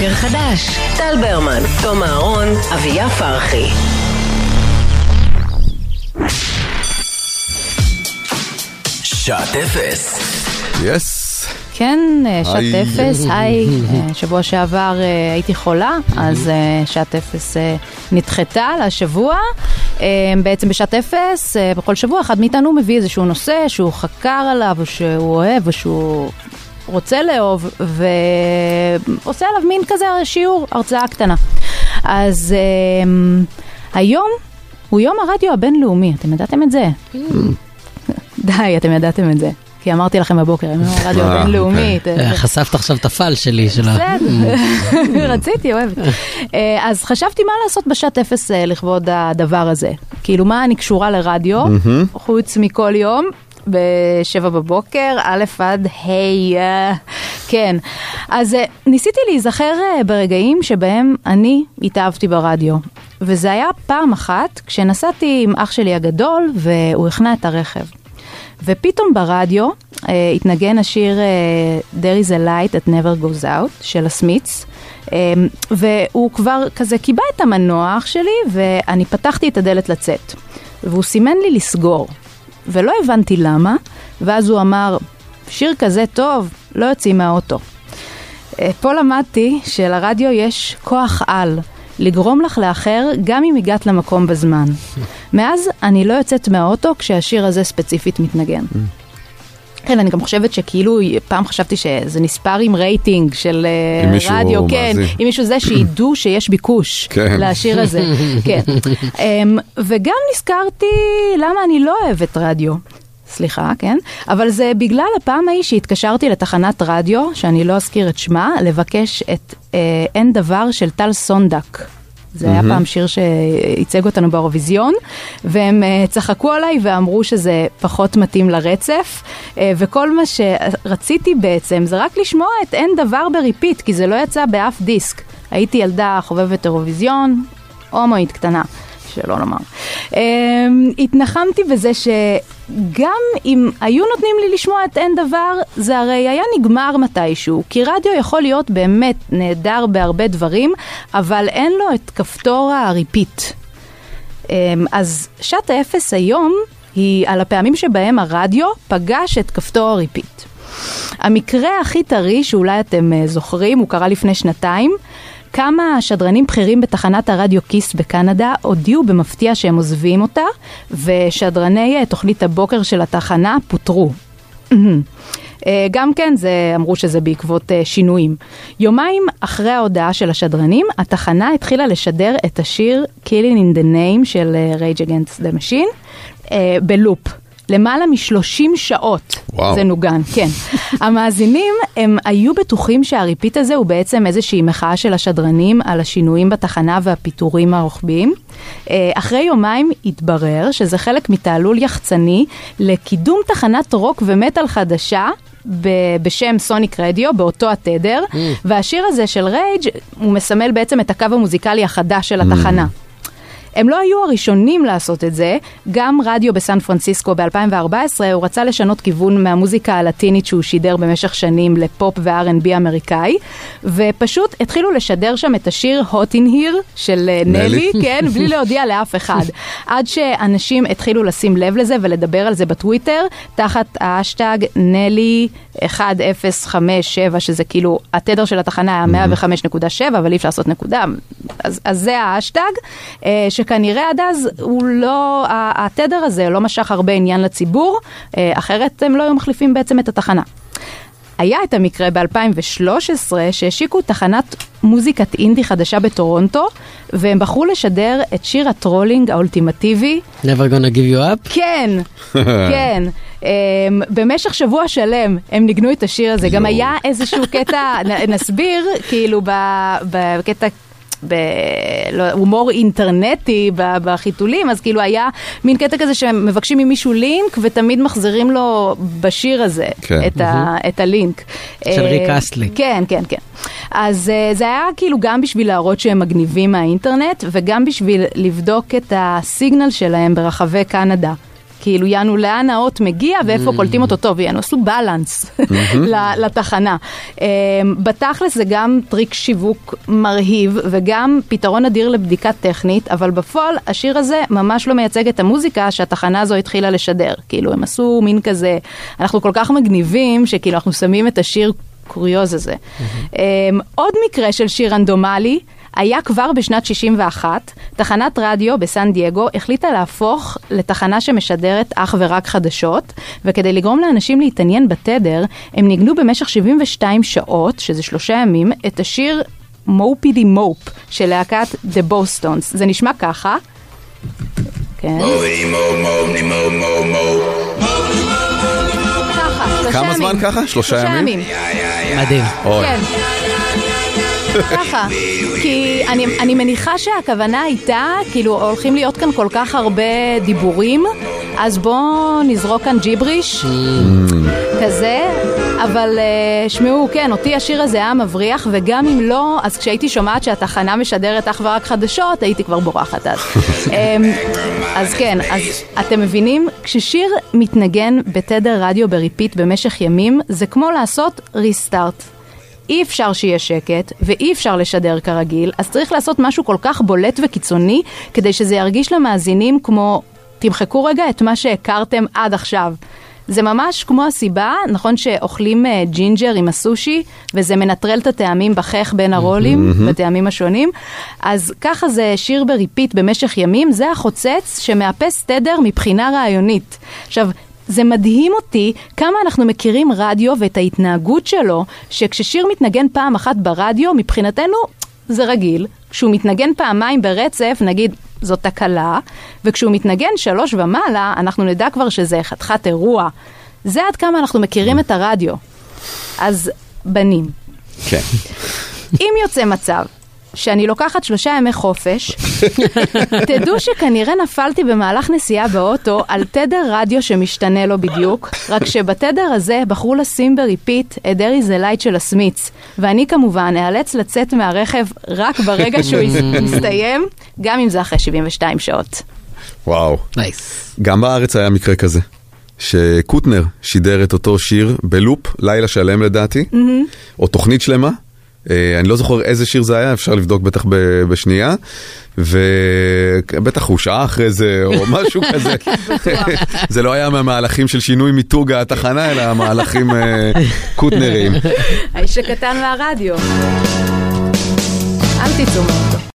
בוקר חדש. טל ברמן, תום אהרון, אביה פרחי. שעת אפס. יס. כן, אה, שעת. אפס, היי, אה, שבוע שעבר אה, הייתי חולה, אז שעת אפס נדחתה לשבוע. בעצם בשעת אפס, בכל שבוע אחד מאיתנו מביא איזשהו נושא שהוא חקר עליו, או שהוא אוהב, או שהוא רוצה לאהוב, ועושה עליו מין כזה שיעור, הרצאה קטנה. אז אה, היום הוא יום הרדיו הבינלאומי, אתם ידעתם את זה? די, אתם ידעתם את זה. כי אמרתי לכם בבוקר, יום הרדיו אה, הבינלאומי. ת- אה, חשפת עכשיו את הפעל שלי, של ה... בסדר, רציתי, אוהבת. אה, אז חשבתי מה לעשות בשעת אפס לכבוד הדבר הזה. כאילו, מה אני קשורה לרדיו, חוץ מכל יום. בשבע בבוקר, א' עד ה', אה, כן. אז אה, ניסיתי להיזכר אה, ברגעים שבהם אני התאהבתי ברדיו. וזה היה פעם אחת כשנסעתי עם אח שלי הגדול והוא הכנע את הרכב. ופתאום ברדיו אה, התנגן השיר אה, There is a light that never goes out של הסמיץ, אה, והוא כבר כזה קיבע את המנוח שלי ואני פתחתי את הדלת לצאת. והוא סימן לי לסגור, ולא הבנתי למה, ואז הוא אמר, שיר כזה טוב, לא יוצאים מהאוטו. אה, פה למדתי שלרדיו יש כוח על, לגרום לך לאחר גם אם הגעת למקום בזמן. מאז אני לא יוצאת מהאוטו כשהשיר הזה ספציפית מתנגן. כן, אני גם חושבת שכאילו, פעם חשבתי שזה נספר עם רייטינג של אה, אם מישהו רדיו, כן, מאזין. אם מישהו זה, שידעו שיש ביקוש כן. לשיר הזה, כן. אמ, וגם נזכרתי למה אני לא אוהבת רדיו. סליחה, כן? אבל זה בגלל הפעם ההיא שהתקשרתי לתחנת רדיו, שאני לא אזכיר את שמה, לבקש את אה, אין דבר של טל סונדק. זה היה פעם שיר שייצג אותנו באירוויזיון, והם אה, צחקו עליי ואמרו שזה פחות מתאים לרצף, אה, וכל מה שרציתי בעצם זה רק לשמוע את אין דבר ב repeat, כי זה לא יצא באף דיסק. הייתי ילדה חובבת אירוויזיון, הומואית קטנה. שלא לומר. Um, התנחמתי בזה שגם אם היו נותנים לי לשמוע את אין דבר, זה הרי היה נגמר מתישהו, כי רדיו יכול להיות באמת נהדר בהרבה דברים, אבל אין לו את כפתור הריפיט. Um, אז שעת האפס היום היא על הפעמים שבהם הרדיו פגש את כפתור הריפיט. המקרה הכי טרי שאולי אתם אה, זוכרים, הוא קרה לפני שנתיים. כמה שדרנים בכירים בתחנת הרדיו כיס בקנדה הודיעו במפתיע שהם עוזבים אותה, ושדרני אה, תוכנית הבוקר של התחנה פוטרו. אה, גם כן, זה, אמרו שזה בעקבות אה, שינויים. יומיים אחרי ההודעה של השדרנים, התחנה התחילה לשדר את השיר Killing in the Name של אה, Rage Against the Machine אה, ב loop. למעלה מ-30 שעות וואו. זה נוגן, כן. המאזינים, הם היו בטוחים שה repeat הזה הוא בעצם איזושהי מחאה של השדרנים על השינויים בתחנה והפיטורים הרוחביים. אה, אחרי יומיים התברר שזה חלק מתעלול יחצני לקידום תחנת רוק ומטאל חדשה. ב- בשם סוניק רדיו, באותו התדר, והשיר הזה של רייג' הוא מסמל בעצם את הקו המוזיקלי החדש של התחנה. הם לא היו הראשונים לעשות את זה, גם רדיו בסן פרנסיסקו ב-2014, הוא רצה לשנות כיוון מהמוזיקה הלטינית שהוא שידר במשך שנים לפופ ו-R&B אמריקאי, ופשוט התחילו לשדר שם את השיר Hot in Here של אה, נלי? נלי, כן, בלי להודיע לאף אחד. עד שאנשים התחילו לשים לב לזה ולדבר על זה בטוויטר, תחת האשטג נלי 1057, שזה כאילו, התדר של התחנה היה 105.7, אבל אי אפשר לעשות נקודה, אז, אז זה האשטג, אה, שכנראה עד אז הוא לא, התדר הזה לא משך הרבה עניין לציבור, אה, אחרת הם לא היו מחליפים בעצם את התחנה. היה את המקרה ב-2013 שהשיקו תחנת מוזיקת אינדי חדשה בטורונטו והם בחרו לשדר את שיר הטרולינג האולטימטיבי never gonna give you up? כן, כן. Um, במשך שבוע שלם הם ניגנו את השיר הזה. גם. היה איזשהו קטע, נ- נסביר, כאילו ב- בקטע... בהומור אינטרנטי ב- בחיתולים, אז כאילו היה מין קטע כזה שמבקשים ממישהו לינק ותמיד מחזירים לו בשיר הזה כן. את, ה, את הלינק. של אה, ריק אסטלי. כן, כן, כן. אז אה, זה היה כאילו גם בשביל להראות שהם מגניבים מהאינטרנט וגם בשביל לבדוק את הסיגנל שלהם ברחבי קנדה. כאילו יענו לאן האות מגיע ואיפה קולטים אותו טוב, יענו עשו בלנס לתחנה. אמ, בתכלס זה גם טריק שיווק מרהיב וגם פתרון אדיר לבדיקה טכנית, אבל בפועל השיר הזה ממש לא מייצג את המוזיקה שהתחנה הזו התחילה לשדר. כאילו הם עשו מין כזה, אנחנו כל כך מגניבים שכאילו אנחנו שמים את השיר קוריוז הזה. אמ, עוד מקרה של שיר רנדומלי. היה כבר בשנת 61, תחנת רדיו בסן דייגו החליטה להפוך לתחנה שמשדרת אך ורק חדשות, וכדי לגרום לאנשים להתעניין בתדר, הם ניגנו במשך 72 שעות, שזה שלושה ימים, את השיר מופידי מופ של להקת The Bostons. זה נשמע ככה. כן. כמה זמן. ככה? שלושה ימים? מדהים. כן. ככה, כי אני, אני מניחה שהכוונה הייתה, כאילו הולכים להיות כאן כל כך הרבה דיבורים, אז בואו נזרוק כאן ג'יבריש, כזה, אבל אה, שמעו, כן, אותי השיר הזה היה מבריח, וגם אם לא, אז כשהייתי שומעת שהתחנה משדרת אך ורק חדשות, הייתי כבר בורחת אז. אמ, אז כן, אז אתם מבינים, כששיר מתנגן בתדר רדיו ב repeat במשך ימים, זה כמו לעשות restart. אי אפשר שיהיה שקט, ואי אפשר לשדר כרגיל, אז צריך לעשות משהו כל כך בולט וקיצוני, כדי שזה ירגיש למאזינים כמו, תמחקו רגע את מה שהכרתם עד עכשיו. זה ממש כמו הסיבה, נכון שאוכלים אה, ג'ינג'ר עם הסושי, וזה מנטרל את הטעמים בחך בין הרולים, בטעמים השונים, אז ככה זה שיר ב repeat במשך ימים, זה החוצץ שמאפס תדר מבחינה רעיונית. עכשיו, זה מדהים אותי כמה אנחנו מכירים רדיו ואת ההתנהגות שלו, שכששיר מתנגן פעם אחת ברדיו, מבחינתנו זה רגיל. כשהוא מתנגן פעמיים ברצף, נגיד זאת תקלה, וכשהוא מתנגן שלוש ומעלה, אנחנו נדע כבר שזה חתיכת אירוע. זה עד כמה אנחנו מכירים את הרדיו. אז בנים, כן. אם יוצא מצב שאני לוקחת שלושה ימי חופש, תדעו שכנראה נפלתי במהלך נסיעה באוטו על תדר רדיו שמשתנה לו בדיוק, רק שבתדר הזה בחרו לשים ב repeat את There Is a Light של הסמית'ס, ואני כמובן אאלץ לצאת מהרכב רק ברגע שהוא יס- מסתיים, גם אם זה אחרי 72 שעות. וואו. nice. גם בארץ היה מקרה כזה, שקוטנר שידר את אותו שיר ב loop, לילה שלם לדעתי, או תוכנית שלמה. אה, אני לא זוכר איזה שיר זה היה, אפשר לבדוק בטח בשנייה, ובטח הוא שעה אחרי זה, או משהו כזה. זה לא היה מהמהלכים של שינוי מיתוג התחנה, אלא מהלכים אה, קוטנריים. האיש הקטן והרדיו. אל תצאו מאוטו.